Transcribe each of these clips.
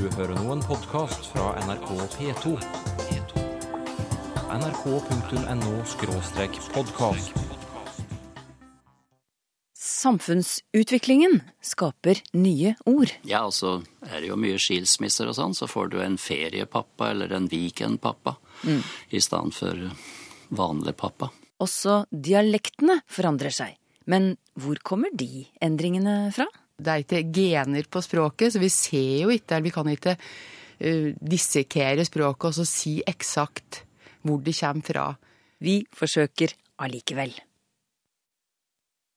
Du hører nå en podkast fra NRK P2. nrk.no-podkast. Samfunnsutviklingen skaper nye ord. Ja, og så er det jo mye skilsmisser og sånn, så får du en feriepappa eller en weekendpappa i stedet for vanlig pappa. Også dialektene forandrer seg. Men hvor kommer de endringene fra? Det er ikke gener på språket, så vi ser jo ikke, eller vi kan ikke uh, dissekere språket og så si eksakt hvor det kommer fra. Vi forsøker allikevel.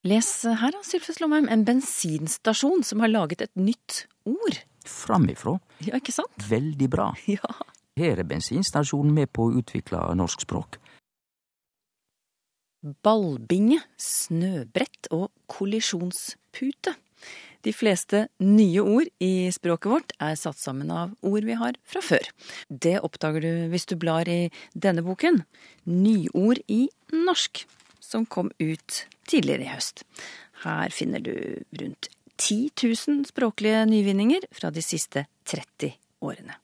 Les her, da, Sylfes Lomheim, en bensinstasjon som har laget et nytt ord. Framifrå. Ja, ikke sant? Veldig bra. Ja. Her er bensinstasjonen med på å utvikle norsk språk. Ballbinge, snøbrett og kollisjonspute. De fleste nye ord i språket vårt er satt sammen av ord vi har fra før. Det oppdager du hvis du blar i denne boken, Nyord i norsk, som kom ut tidligere i høst. Her finner du rundt 10 000 språklige nyvinninger fra de siste 30 årene.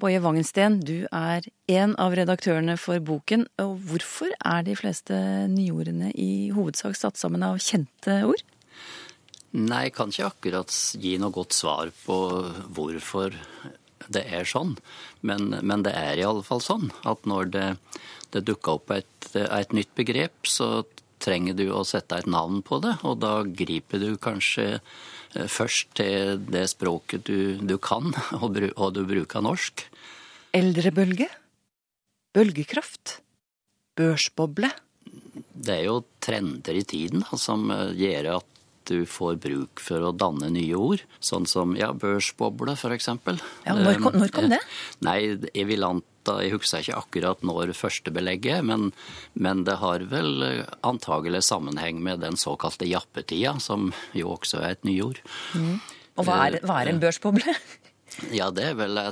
Boje Wangensten, du er en av redaktørene for boken. og Hvorfor er de fleste nyordene i hovedsak satt sammen av kjente ord? Nei, jeg kan ikke akkurat gi noe godt svar på hvorfor det er sånn, men, men det er i alle fall sånn at når det, det dukker opp et, et nytt begrep, så trenger du å sette et navn på det, og da griper du kanskje eh, først til det språket du, du kan, og, og du bruker norsk. Eldrebølge? Bølgekraft? Børsboble? Det er jo trender i tiden da, som eh, gjør at du får bruk for å danne nye ord. Sånn som ja, børsboble, eksempel. Ja, når kom- når kom det? Eh, Nei, jeg vil anta Jeg husker ikke akkurat når første belegget, men, men det har vel eh, antagelig sammenheng med den såkalte jappetida, som jo også er et nyord. Og hva er, hva er en børsboble? Ja, det er vel eh,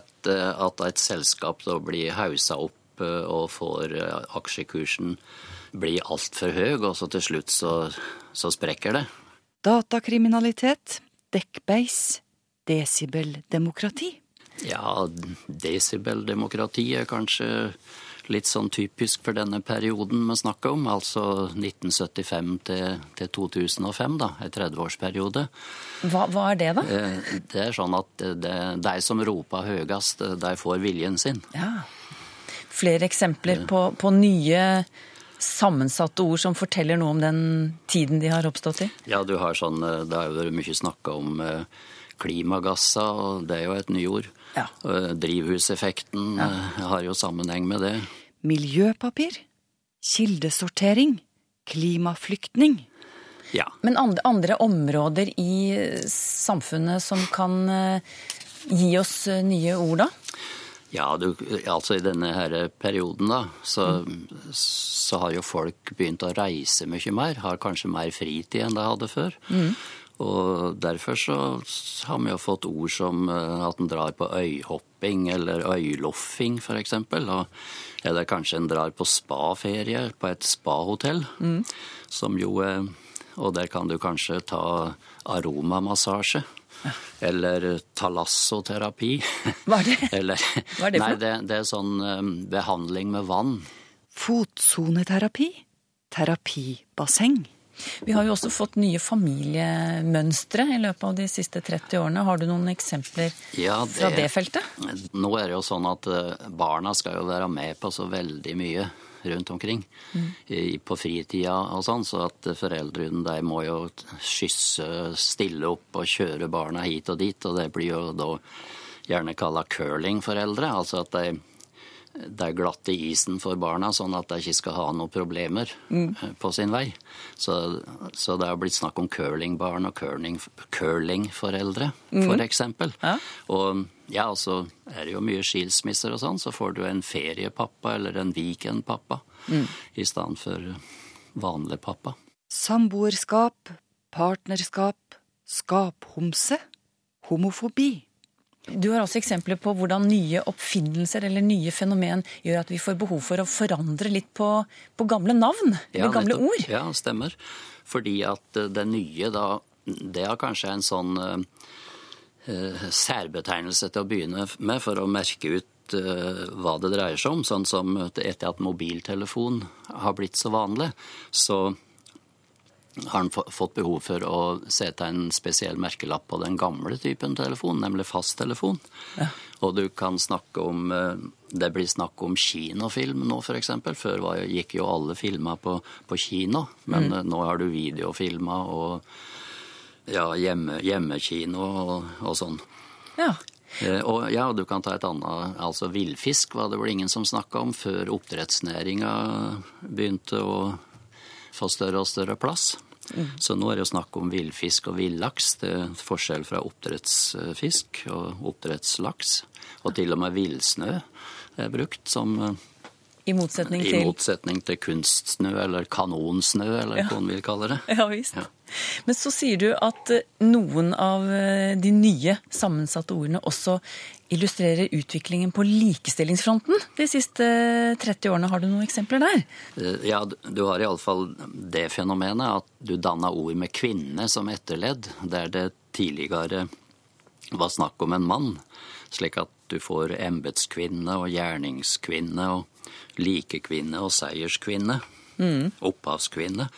at et selskap da blir hausa opp eh, og får eh, aksjekursen bli altfor høy, og så til slutt så, så sprekker det. Datakriminalitet? Dekkbeis? Desibeldemokrati? Ja, desibeldemokrati er kanskje litt sånn typisk for denne perioden vi snakker om, altså 1975 til, til 2005, da, en 30-årsperiode. Hva, hva er det, da? Eh, Det er sånn at det, de som roper høyest, de får viljen sin. Ja. Flere eksempler på, på nye sammensatte ord som forteller noe om den tiden de har oppstått i? Ja, du har sånn, eh, det har jo vært mye snakka om eh, klimagasser, og det er jo et nyord. Ja. Eh, Drivhuseffekten ja. har jo sammenheng med det. Miljøpapir? Kildesortering? Klimaflyktning? Ja. Men andre, andre områder i samfunnet som kan gi oss nye ord, da? Ja, du, altså i denne her perioden da, så, så har jo folk begynt å reise mye mer, har kanskje mer fritid enn de hadde før. Og derfor så har vi jo fått ord som eh, at en drar på øyhopping eller øyloffing eksempel. Eller kanskje en drar på spaferie på et spahotell, som jo eh, Og der kan du kanskje ta aromamassasje. Eller talassoterapi. Hva er det? Eller, Hva er det for nei, det, det er sånn eh, behandling med vann. Fotsoneterapi? Terapibasseng? Vi har jo også fått nye familiemønstre i løpet av de siste 30 årene. Har du noen eksempler Ja, fra det feltet? Nå er det jo sånn at eh, barna skal jo være med på så veldig mye rundt omkring i, på fritida og sånn, så at foreldrene de må jo skysse stille opp og kjøre barna hit og dit, og det blir jo da gjerne kalla curlingforeldre, altså at de det er glatt i isen for barna, sånn at de ikke skal ha noen problemer mm. på sin vei. Så, så det har blitt snakk om curlingbarn og curling, curlingforeldre, for eksempel. Ja. Og ja, og så er det jo mye skilsmisser og sånn, så får du en feriepappa eller en weekendpappa i stedet for vanlig pappa. Samboerskap, partnerskap, skaphomse, homofobi. Du har også eksempler på hvordan nye oppfinnelser eller nye fenomen gjør at vi får behov for å forandre litt på, på gamle navn, eller gamle nettopp. ord. Ja, stemmer. Fordi at eh, det nye da, det er kanskje en sånn eh, særbetegnelse til å begynne med for å merke ut eh, hva det dreier seg om. Sånn som etter at mobiltelefon har blitt så vanlig, så har han fått behov for å sette en spesiell merkelapp på den gamle typen telefon, nemlig fasttelefon. Ja. Og du kan snakke om eh, Det blir snakk om kinofilm nå, f.eks. Før gikk jo alle filmer på, på kino, men mm. nå har du videofilmer og ja, hjemme, hjemmekino og, og sånn. Ja. Eh, og ja, du kan ta et annet Altså villfisk var det vel ingen som snakka om før oppdrettsnæringa begynte å få større og større plass. Mm. Så nå er det jo snakk om villfisk og villaks. Det er forskjell fra oppdrettsfisk og oppdrettslaks. Og til og med villsnø er brukt som i motsetning til I motsetning til kunstsnø, eller kanonsnø, eller ja. hva man vil kalle det. Ja, visst. Ja. Men så sier du at eh, noen av eh, de nye sammensatte ordene også illustrerer utviklingen på likestillingsfronten de siste 30 årene. Har du noen eksempler der? Eh, ja, du har iallfall det fenomenet at du danner ord med kvinne som etterledd, der det tidligere var snakk om en mann. Slik at du får embetskvinne og gjerningskvinne og likekvinne og seierskvinne. Mm. Opphavskvinne.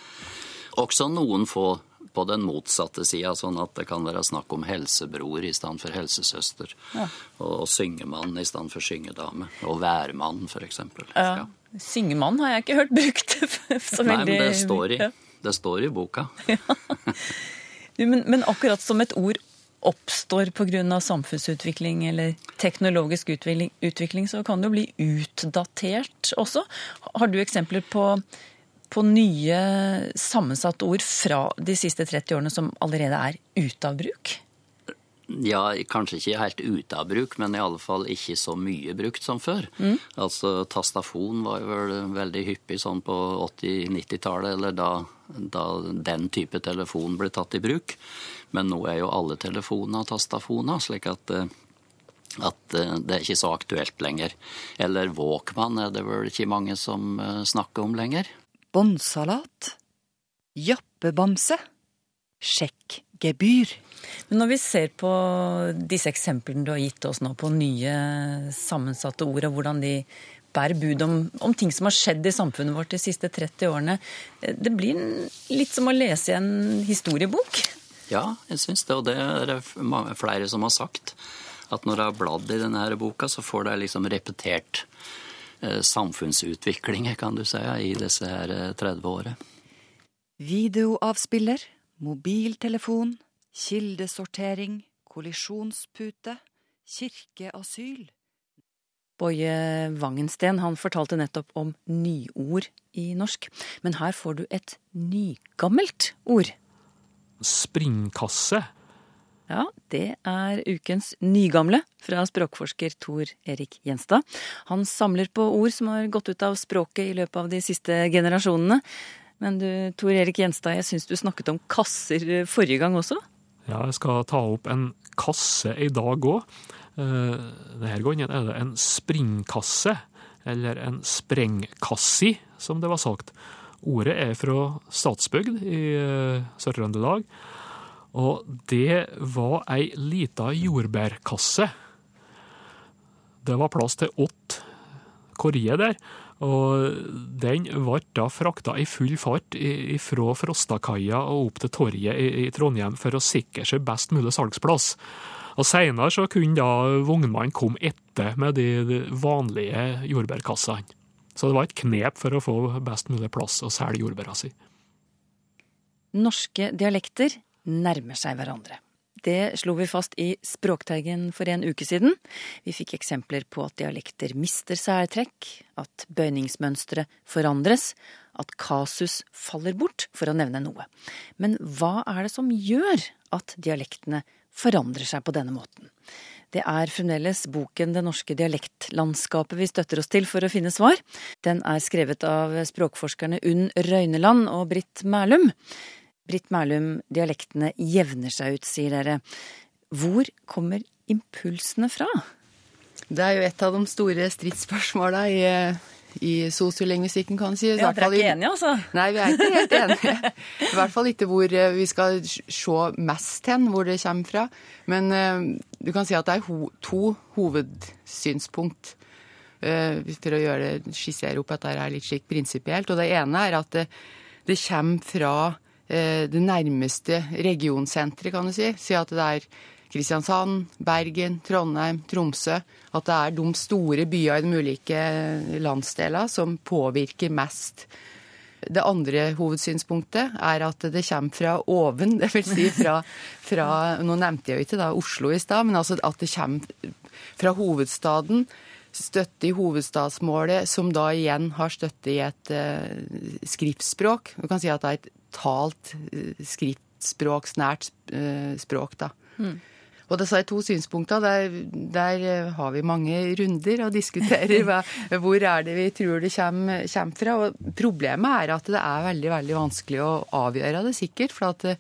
Også noen få på den motsatte sida, sånn at det kan være snakk om helsebror i stedet for helsesøster. Ja. Og, og syngemann i stedet for syngedame. Og værmann, f.eks. Ja. ja. Syngemann har jeg ikke hørt brukt så Nei, men det står i, det står i boka. Ja. Men, men akkurat som et ord oppstår pga. samfunnsutvikling eller teknologisk utvikling, utvikling, så kan det jo bli utdatert også. Har du eksempler på, på nye sammensatte ord fra de siste 30 årene som allerede er ute av bruk? Ja, kanskje ikke helt ute av bruk, men i alle fall ikke så mye brukt som før. Mm. Altså Tastafon var jo vel veldig hyppig sånn på 80-90-tallet, eller da, da, den type telefon ble tatt i bruk. Men nå er jo alle telefoner tastafoner, slik at, eh, at eh, det er ikke så aktuelt lenger. Eller Walkman er det vel ikke mange som eh, snakker om lenger. Båndsalat. Jappebamse. Sjekkgebyr. Men når vi ser på disse eksemplene du har gitt oss nå på nye sammensatte ord, og hvordan de bærer bud om, om, ting som har skjedd i samfunnet vårt de siste 30 årene, det blir litt som å lese i en historiebok? Ja, jeg syns det, og det er det flere som har sagt. At når du har bladd i denne boka, så får du liksom repetert eh, samfunnsutviklinger, kan du si, i disse her 30 eh, årene. Videoavspiller, mobiltelefon, kildesortering, kollisjonspute, kirkeasyl. Boje Wangensten han fortalte nettopp om nyord i norsk. Men her får du et nygammelt ord. Springkasse. Ja, det er ukens nygamle fra språkforsker Tor Erik Gjenstad. Han samler på ord som har gått ut av språket i løpet av de siste generasjonene. Men du, Tor Erik Gjenstad, jeg syns du snakket om kasser forrige gang også? Ja, jeg skal ta opp en kasse i dag òg. Eh, denne gangen er det en springkasse, eller en sprengkassi, som det var sagt. Ordet er fra Statsbygd i eh, Sør-Trøndelag, og det var ei lita jordbærkasse. Det var plass til åtte korier der, og den ble da frakta i full fart fra Frostakaia og opp til torget i Trondheim for å sikre seg best mulig salgsplass. Og Seinere så kunne da vognmannen komme etter med de vanlige jordbærkassene. Så det var et knep for å få best mulig plass å selge jordbæra si. Norske dialekter nærmer seg hverandre. Det slo vi fast i Språkteigen for en uke siden. Vi fikk eksempler på at dialekter mister særtrekk, at bøyningsmønstre forandres, at kasus faller bort, for å nevne noe. Men hva er det som gjør at dialektene forandrer seg på denne måten? Det er fremdeles boken Det norske dialektlandskapet vi støtter oss til for å finne svar. Den er skrevet av språkforskerne Unn Røyneland og Britt Mælum. Britt Mælum, dialektene jevner seg ut, sier dere. Hvor kommer impulsene fra? Det er jo et av de store stridsspørsmåla i, i sosiolingvistikken, kan du si. I Ja, dere er ikke enige, altså? Nei, vi er ikke helt enige. I hvert fall ikke hvor eh, vi skal se mest hen, hvor det kommer fra. Men eh, du kan si at det er ho to hovedsynspunkt. eh, For å gjøre skissere opp at dette er litt slik prinsipielt. Og det ene er at det, det kommer fra det nærmeste regionsenteret, kan du si. Si at det er Kristiansand, Bergen, Trondheim, Tromsø. At det er de store byene i de ulike landsdelene som påvirker mest. Det andre hovedsynspunktet er at det kommer fra oven, dvs. Si fra, fra Nå nevnte jeg jo ikke da Oslo i stad, men altså at det kommer fra hovedstaden. Støtte i hovedstadsmålet, som da igjen har støtte i et uh, skriftspråk. Du kan si at det er et talt uh, skriftspråksnært uh, språk, da. Og disse to synspunktene, der, der eh, har vi mange runder og diskuterer hva, hvor er det vi tror det kommer, kommer fra. Og problemet er at det er veldig veldig vanskelig å avgjøre det sikkert. for at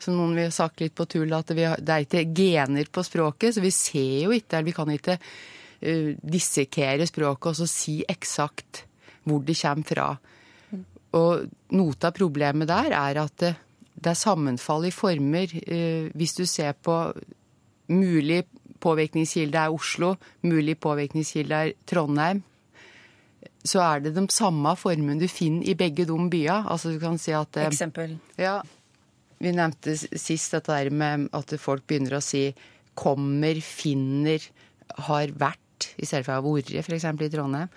som noen vil ha sagt litt på tull, at vi, det er ikke gener på språket, så vi ser jo ikke, eller vi kan ikke uh, dissekere språket og så si eksakt hvor det kommer fra. Og noe av problemet der er at det, det er sammenfall i former. Eh, hvis du ser på mulig påvirkningskilde er Oslo, mulig påvirkningskilde er Trondheim, så er det de samme formene du finner i begge de byene. Altså du kan si at eh, Eksempel. ja, vi nevnte sist dette der med at folk begynner å si kommer, finner, har vært, i stedet for å ha vært, f.eks. i Trondheim.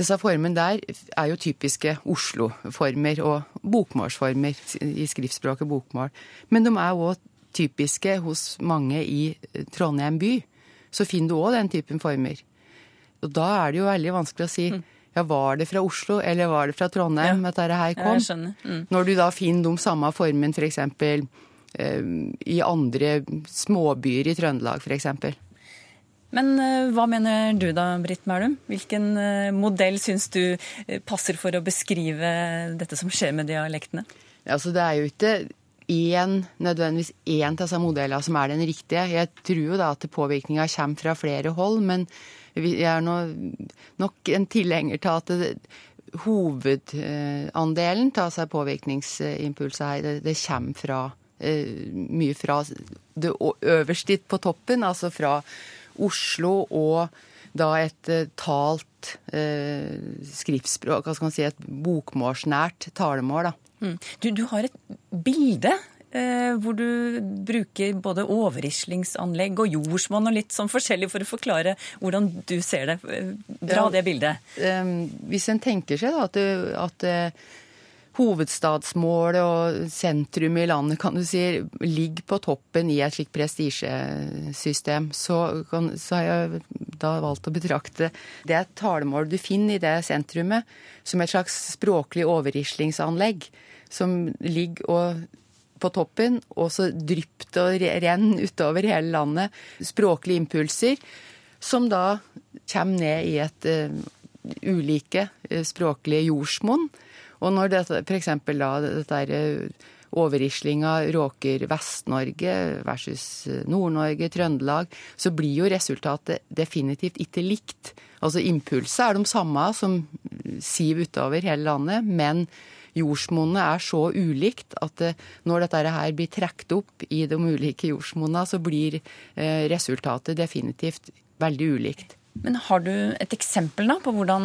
Disse formene der er jo typiske Oslo-former og bokmålsformer i skriftspråket bokmål. Men de er òg typiske hos mange i Trondheim by. Så finner du òg den typen former. Og da er det jo veldig vanskelig å si ja, var det fra Oslo eller var det fra Trondheim Ja. at dette her kom? Mm. Når du da finner de samme formene f.eks. Eh, i andre småbyer i Trøndelag f.eks. Men eh, hva mener du da, Britt Mælum? Hvilken eh, modell syns du eh, passer for å beskrive dette som skjer med dialektene? Altså, det er jo ikke én, nødvendigvis én av disse modellene som er den riktige. Jeg tror jo da at påvirkninga kommer fra flere hold, men jeg er nå nok en tilhenger til at det, hovedandelen av seg påvirkningsimpulser her, det, det kommer fra mye fra det øverste på toppen, altså fra Oslo og da et eh, talt eh, skriftspråk, hva skal man si, et bokmålsnært talemål. Mm. Du, du har et bilde eh, hvor du bruker både overrislingsanlegg og jordsmonn og litt sånn forskjellig for å forklare hvordan du ser det. Eh, Dra Ja. det bildet. Eh, hvis en tenker seg da, at, at hovedstadsmålet og sentrum i landet kan du si, ligger på toppen i et slikt prestisjesystem, så, så har jeg da valgt å betrakte det talemålet du finner i det sentrumet, som et slags språklig overrislingsanlegg som ligger og på toppen, og så drypt og re- renner utover hele landet. Språklige impulser som da kommer ned i et uh, ulike uh, språklige jordsmonn. Og når dette, eksempel da, dette er eh, overrislinga råker Vest-Norge versus eh, Nord-Norge, Trøndelag, så blir jo resultatet definitivt ikke likt. Altså impulset er de samme som siv utover hele landet, men jordsmonnet er så ulikt at det, når dette her blir trukket opp i de ulike jordsmonna, så blir eh, resultatet definitivt veldig ulikt. Men har du et eksempel da på hvordan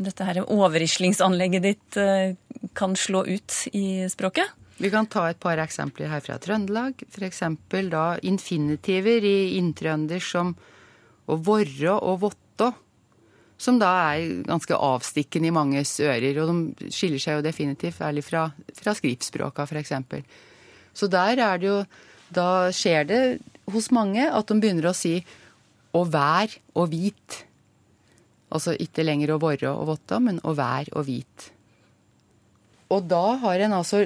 dette her overrislingsanlegget ditt eh, kan slå ut i språket? Vi kan ta et par eksempler her fra Trøndelag. F.eks. da infinitiver i inntrøndersk som å vorre og vottå. Som da er ganske avstikkende i manges ører, og de skiller seg jo definitivt ærlig fra, fra skriftspråka, f.eks. Så der er det jo Da skjer det hos mange at de begynner å si å vær og hvit. Altså ikke lenger å være og votte, men å være og hvit. Og da har en altså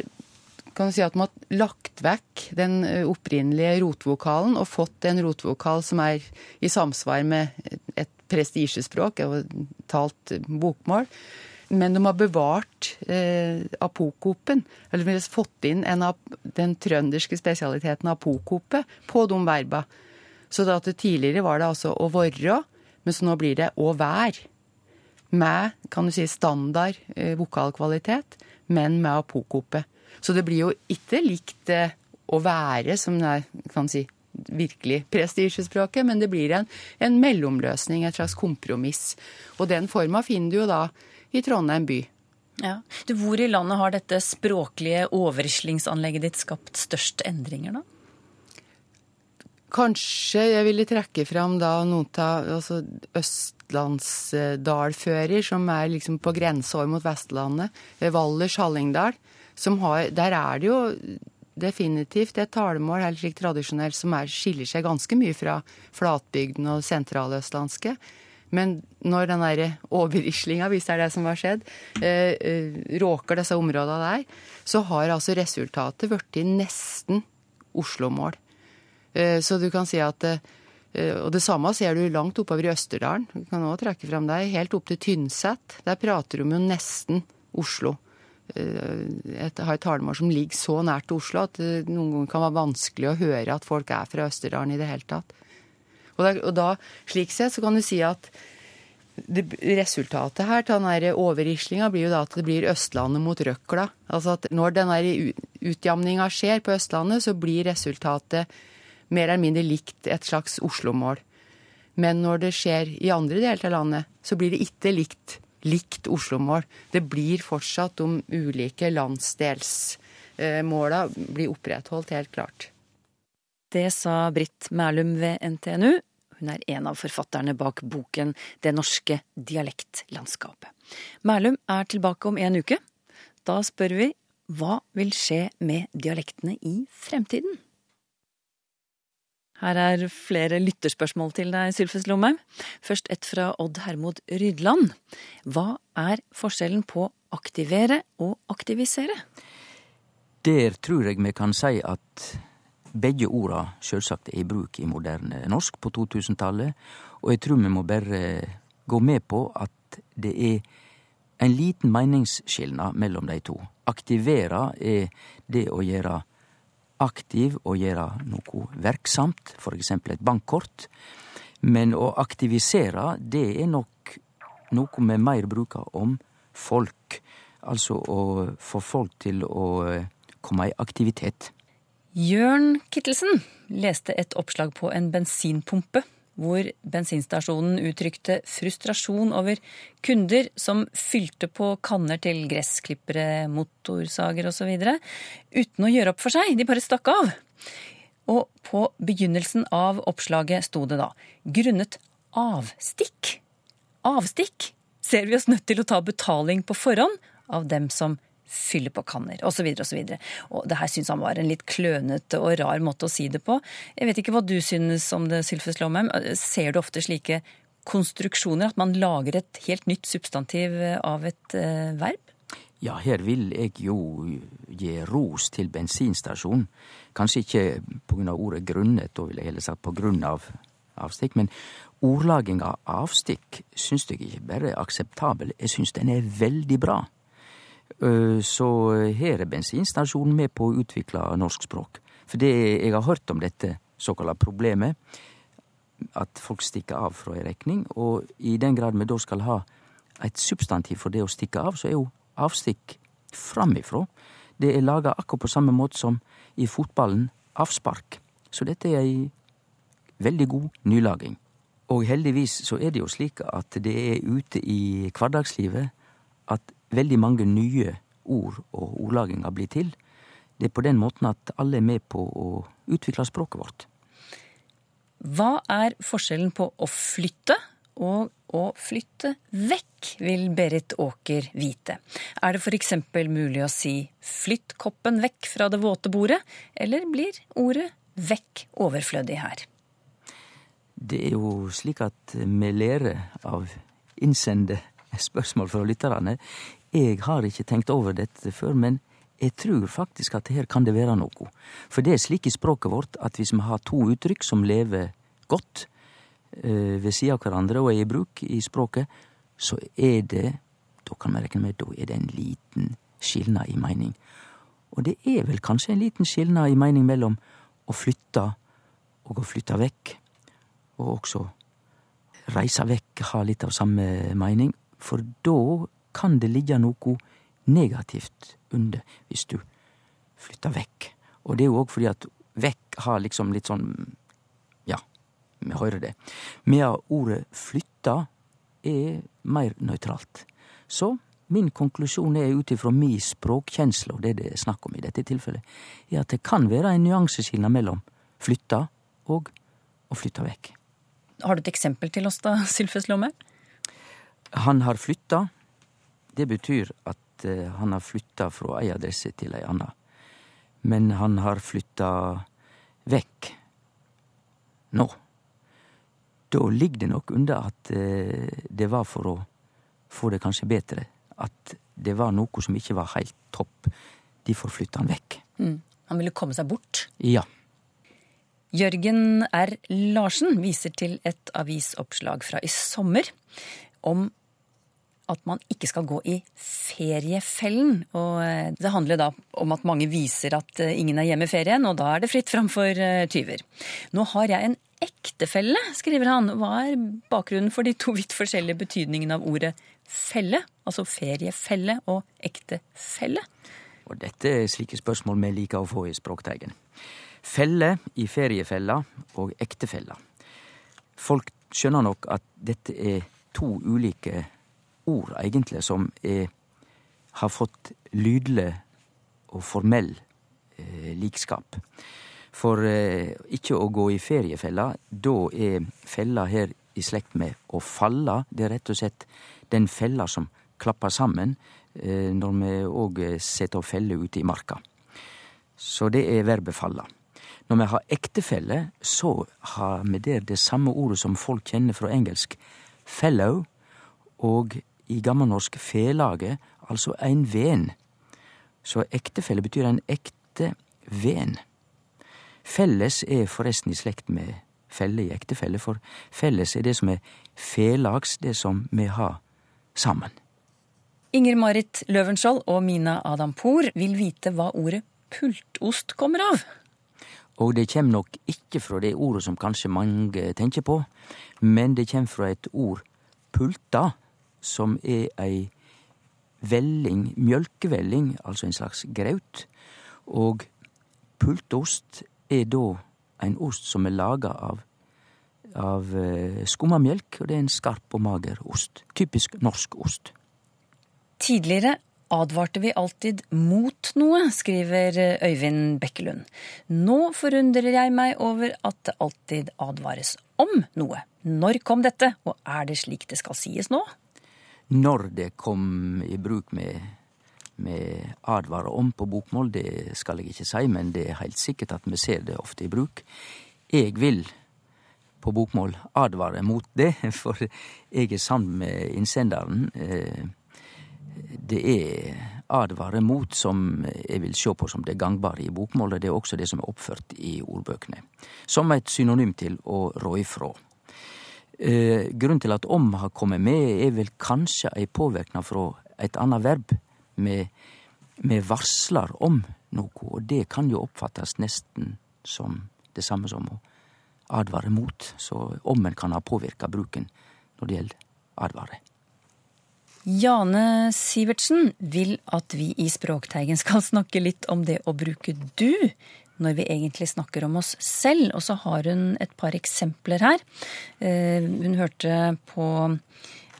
kan du si at man har lagt vekk den eh, opprinnelige rotvokalen og fått en rotvokal som er i samsvar med et prestisjespråk, et talt bokmål. Men de har bevart eh, apokopen, eller de har fått inn en av den trønderske spesialiteten apokope på de verba. Så da at det tidligere var det altså å vorre, men så nå blir det å vær. med kan du si, standard eh, vokalkvalitet, men med apokope. Så det blir jo ikke likt eh, å være, som det er, kan si, virkelig prestisjespråket, men det blir en, en mellomløsning, et slags kompromiss. Og den forma finner du jo da i Trondheim by. Ja. Du, hvor i landet har dette språklige overslingsanlegget ditt skapt størst endringer, da? Kanskje jeg ville trekke fram da noen av altså østlandsdalfører, som er liksom på grensa mot Vestlandet. Valdres Hallingdal. Har, der er det jo definitivt et talemål helt slik tradisjonelt som er, skiller seg ganske mye fra flatbygden og sentraløstlandske. Men når den der overrislinga, hvis det er det som har skjedd, eh, eh, råker disse områdene der, så har altså resultatet blitt nesten Oslo-mål. Eh, så du kan si at eh, Og det samme ser du langt oppover i Østerdalen. Du kan også trekke frem deg helt opp til Tynset. Der prater de jo nesten Oslo. Jeg har et talemål som ligger så nært Oslo at det noen ganger kan være vanskelig å høre at folk er fra Østerdalen i det hele tatt. Og da, og da slik sett så kan du si at det, resultatet her til den overrislinga blir jo da at det blir Østlandet mot Røkla. Altså at når den utjamninga skjer på Østlandet, så blir resultatet mer eller mindre likt et slags Oslo-mål. Men når det skjer i andre deler av landet, så blir det ikke likt likt Oslo-mål. Det blir fortsatt de ulike landsdelsmåla blir opprettholdt, helt klart. Det sa Britt Mælum ved NTNU. Hun er en av forfatterne bak boken Det norske dialektlandskapet. Mælum er tilbake om en uke. Da spør vi hva vil skje med dialektene i fremtiden? Her er flere lytterspørsmål til deg, Sylfes Lomheim. Først et fra Odd Hermod Rydland. Hva er forskjellen på aktivere og aktivisere? Der tror jeg vi kan si at begge orda sjølsagt er i bruk i moderne norsk på 2000-tallet, og jeg tror vi må bare gå med på at det er en liten meningsskilnad mellom de to. Aktivere er det å gjøre aktiv og gjøre noe verksamt, f.eks. et bankkort. Men å aktivisere, det er nok noe vi mer bruker om folk. Altså å få folk til å komme i aktivitet. Jørn Kittelsen leste et oppslag på en bensinpumpe hvor bensinstasjonen uttrykte frustrasjon over kunder som fylte på kanner til gressklippere, motorsager osv. uten å gjøre opp for seg. De bare stakk av. Og på begynnelsen av oppslaget sto det da grunnet avstikk. Avstikk ser vi oss nødt til å ta betaling på forhånd av dem som fylle på kanner, osv. Og det her syns han var en litt klønete og rar måte å si det på. Jeg vet ikke hva du synes om det, Sylfes Lomheim. Ser du ofte slike konstruksjoner, at man lager et helt nytt substantiv av et eh, verb? Ja, her vil jeg jo gi ros til bensinstasjonen. Kanskje ikke av ordet grunnet, da vil jeg heller sagt av avstikk. Men ordlaginga av avstikk syns jeg ikke bare er akseptabel, jeg syns den er veldig bra. Så her er bensinstasjonen med på å utvikle norsk språk. For det jeg har hørt om dette såkalla problemet, at folk stikker av fra ei rekning, og i den grad vi da skal ha eit substantiv for det å stikke av, så er jo avstikk framifrå. Det er laga akkurat på samme måte som i fotballen avspark. Så dette er ei veldig god nylaging. Og heldigvis så er det jo slik at det er ute i hverdagslivet at veldig mange nye ord og ordlaginger blir til. Det er på den måten at alle er med på å utvikle språket vårt. Hva er forskjellen på å flytte og å flytte vekk, vil Berit Åker vite. Er det f.eks. mulig å si 'flytt koppen vekk fra det våte bordet', eller blir ordet 'vekk' overflødig her? Det er jo slik at vi lærer av innsende spørsmål fra lytterne. Jeg har ikke tenkt over dette før, men jeg tror faktisk at her kan det være noe. For det er slik i språket vårt at hvis vi har to uttrykk som lever godt øh, ved sida av hverandre og er i bruk i språket, så er det Da kan vi regne med da er det en liten skilnad i mening. Og det er vel kanskje en liten skilnad i mening mellom å flytte og å flytte vekk, og også reise vekk har litt av samme mening. For da kan det ligge noe negativt under hvis du flytter vekk. Og det er jo òg fordi at vekk har liksom litt sånn Ja, vi hører det. Medan ordet flytta er mer nøytralt. Så min konklusjon er ut ifra mi språkkjensle, og det det er snakk om i dette tilfellet, er at det kan være en nyanseskilnad mellom flytta og å flytte vekk. Har du et eksempel til oss da, Sylfes Lomheim? Han har flytta. Det betyr at eh, han har flytta fra ei adresse til ei anna. Men han har flytta vekk nå. Da ligger det nok under at eh, det var for å få det kanskje bedre. At det var noe som ikke var heilt topp. Derfor flytta han vekk. Mm. Han ville komme seg bort. Ja. Jørgen R. Larsen viser til et avisoppslag fra i sommer om at man ikke skal gå i feriefellen. Og eh, det handler da om at mange viser at eh, ingen er hjemme i ferien, og da er det fritt fram for eh, tyver. Nå har jeg en ektefelle, skriver han. Hva er bakgrunnen for de to vidt forskjellige betydningene av ordet felle? Altså feriefelle og ektefelle? Og dette er slike spørsmål vi liker å få i Språkteigen. Felle i feriefella og ektefella. Folk skjønner nok at dette er to ulike ord, egentlig, som er, har fått lydlig og formell eh, likskap. For eh, ikke å gå i feriefella, da er fella her i slekt med å falle. Det er rett og slett den fella som klapper sammen eh, når vi òg setter opp felle ute i marka. Så det er verbet falla. Når vi har ektefelle, så har vi der det samme ordet som folk kjenner fra engelsk, fellow, og i gammelnorsk felaget, altså ein ven. Så ektefelle betyr en ekte ven. Felles er forresten i slekt med felle i ektefelle, for felles er det som er felags, det som vi har sammen. Inger Marit Løvenskiold og Mina Adampour vil vite hva ordet pultost kommer av. Og det kjem nok ikke fra det ordet som kanskje mange tenker på, men det kjem fra et ord pulta, som er ei velling, mjølkevelling, altså en slags graut. Og pultost er da en ost som er laga av, av skummamjølk, og det er en skarp og mager ost. Typisk norsk ost. Tidligere advarte vi alltid mot noe, skriver Øyvind Bekkelund. Nå forundrer jeg meg over at det alltid advares om noe. Når kom dette, og er det slik det skal sies nå? Når det kom i bruk med, med advare om på bokmål, det skal jeg ikke si, men det er helt sikkert at vi ser det ofte i bruk. Jeg vil på bokmål advare mot det, for jeg er sammen med innsenderen. Det er advare mot som jeg vil se på som det gangbare i bokmålet. Det er også det som er oppført i ordbøkene. Som et synonym til å rå ifrå. Eh, grunnen til at om har kommet med, er vel kanskje ei påverknad fra et annet verb. med med, varsler om noe, og det kan jo oppfattes nesten som det samme som å advare mot. Så om en kan ha påvirka bruken når det gjelder advare. Jane Sivertsen vil at vi i Språkteigen skal snakke litt om det å bruke du når vi egentlig snakker om oss selv. Og så har hun et par eksempler her. Hun hørte på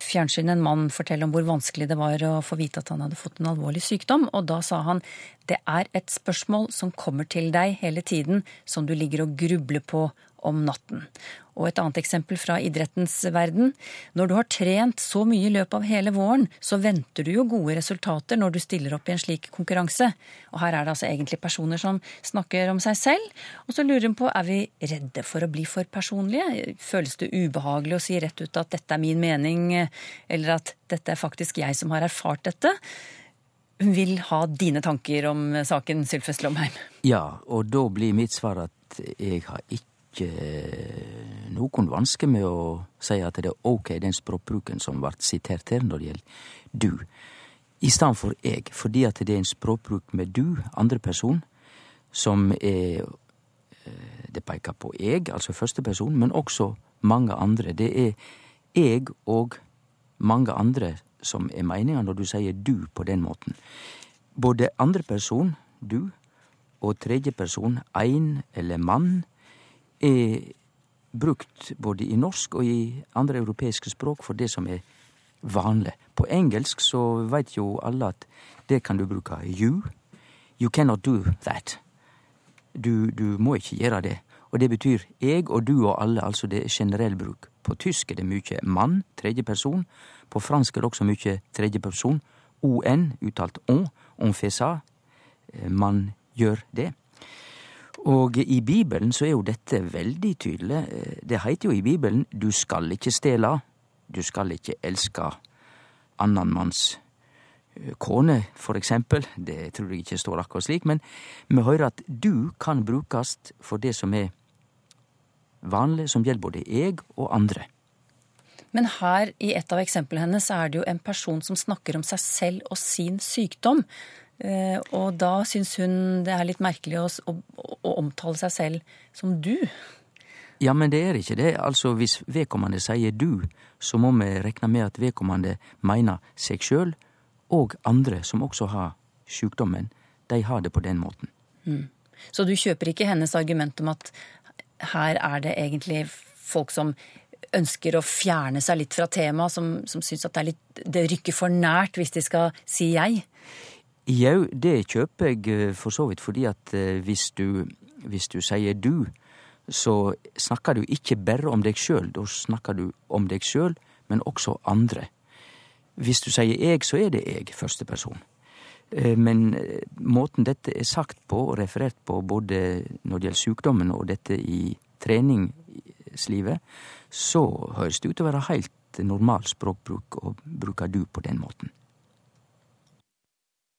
fjernsyn en mann fortelle om hvor vanskelig det var å få vite at han hadde fått en alvorlig sykdom, og da sa han det er et spørsmål som kommer til deg hele tiden, som du ligger og grubler på om natten. Og et annet eksempel fra idrettens verden. Når du har trent så mye i løpet av hele våren, så venter du jo gode resultater når du stiller opp i en slik konkurranse. Og her er det altså egentlig personer som snakker om seg selv. Og så lurer hun på er vi redde for å bli for personlige? Føles det ubehagelig å si rett ut at dette er min mening, eller at dette er faktisk jeg som har erfart dette? Hun vil ha dine tanker om saken, Sylfest Lomheim. Ja, og da blir mitt svar at jeg har ikke noen vanske med å si at det er ok, den språkbruken som ble sitert her når det gjelder du, i stedet for jeg, fordi at det er en språkbruk med du, andre person, som er Det peker på jeg, altså første person, men også mange andre. Det er jeg og mange andre som er meninga når du sier du på den måten. Både andre person, du, og tredje person, ein eller mann, er brukt både i norsk og i andre europeiske språk for det som er vanlig. På engelsk så veit jo alle at det kan du bruke you. You cannot do that. Du, du må ikke gjøre det. Og det betyr eg og du og alle, altså det er generell bruk. På tysk er det mykje mann, tredje person. På fransk er det også mykje tredje person. on, uttalt on, on fait ça. Man gjør det. Og i Bibelen så er jo dette veldig tydelig. Det heiter jo i Bibelen du skal ikke stjele, du skal ikke elske annan manns kone, for eksempel. Det tror jeg ikke står akkurat slik, men vi hører at du kan brukast for det som er vanlig, som gjelder både jeg og andre. Men her i et av eksemplene hennes er det jo en person som snakker om seg selv og sin sykdom. Eh, og da syns hun det er litt merkelig å, å, å, omtale seg selv som du. Ja, men det er ikke det. Altså, hvis vedkommende sier du, så må vi rekne med at vedkommende mener seg sjøl og andre som også har sjukdommen. De har det på den måten. Mm. Så du kjøper ikke hennes argument om at her er det egentlig folk som ønsker å fjerne seg litt fra temaet, som, som syns at det, er litt, det rykker for nært hvis de skal si jeg? Jau, det kjøper jeg eh, for så vidt, fordi at eh, hvis du, hvis du sier du, så snakker du ikke bare om deg sjøl, da snakker du om deg sjøl, men også andre. Hvis du sier jeg, så er det jeg, første person. Eh, men måten dette er sagt på og referert på, både når det gjelder sykdommen og dette i treningslivet, så høres det ut til å være helt normal språkbruk å bruke du på den måten.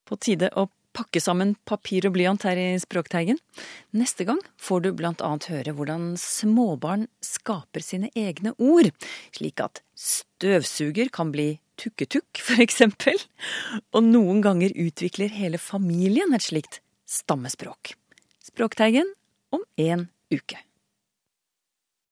På tide å pakke sammen papir og blyant her i Språkteigen. Neste gang får du blant annet høre hvordan småbarn skaper sine egne ord, slik at støvsuger kan bli tukketukk, for eksempel, og noen ganger utvikler hele familien et slikt stammespråk. Språkteigen om en uke.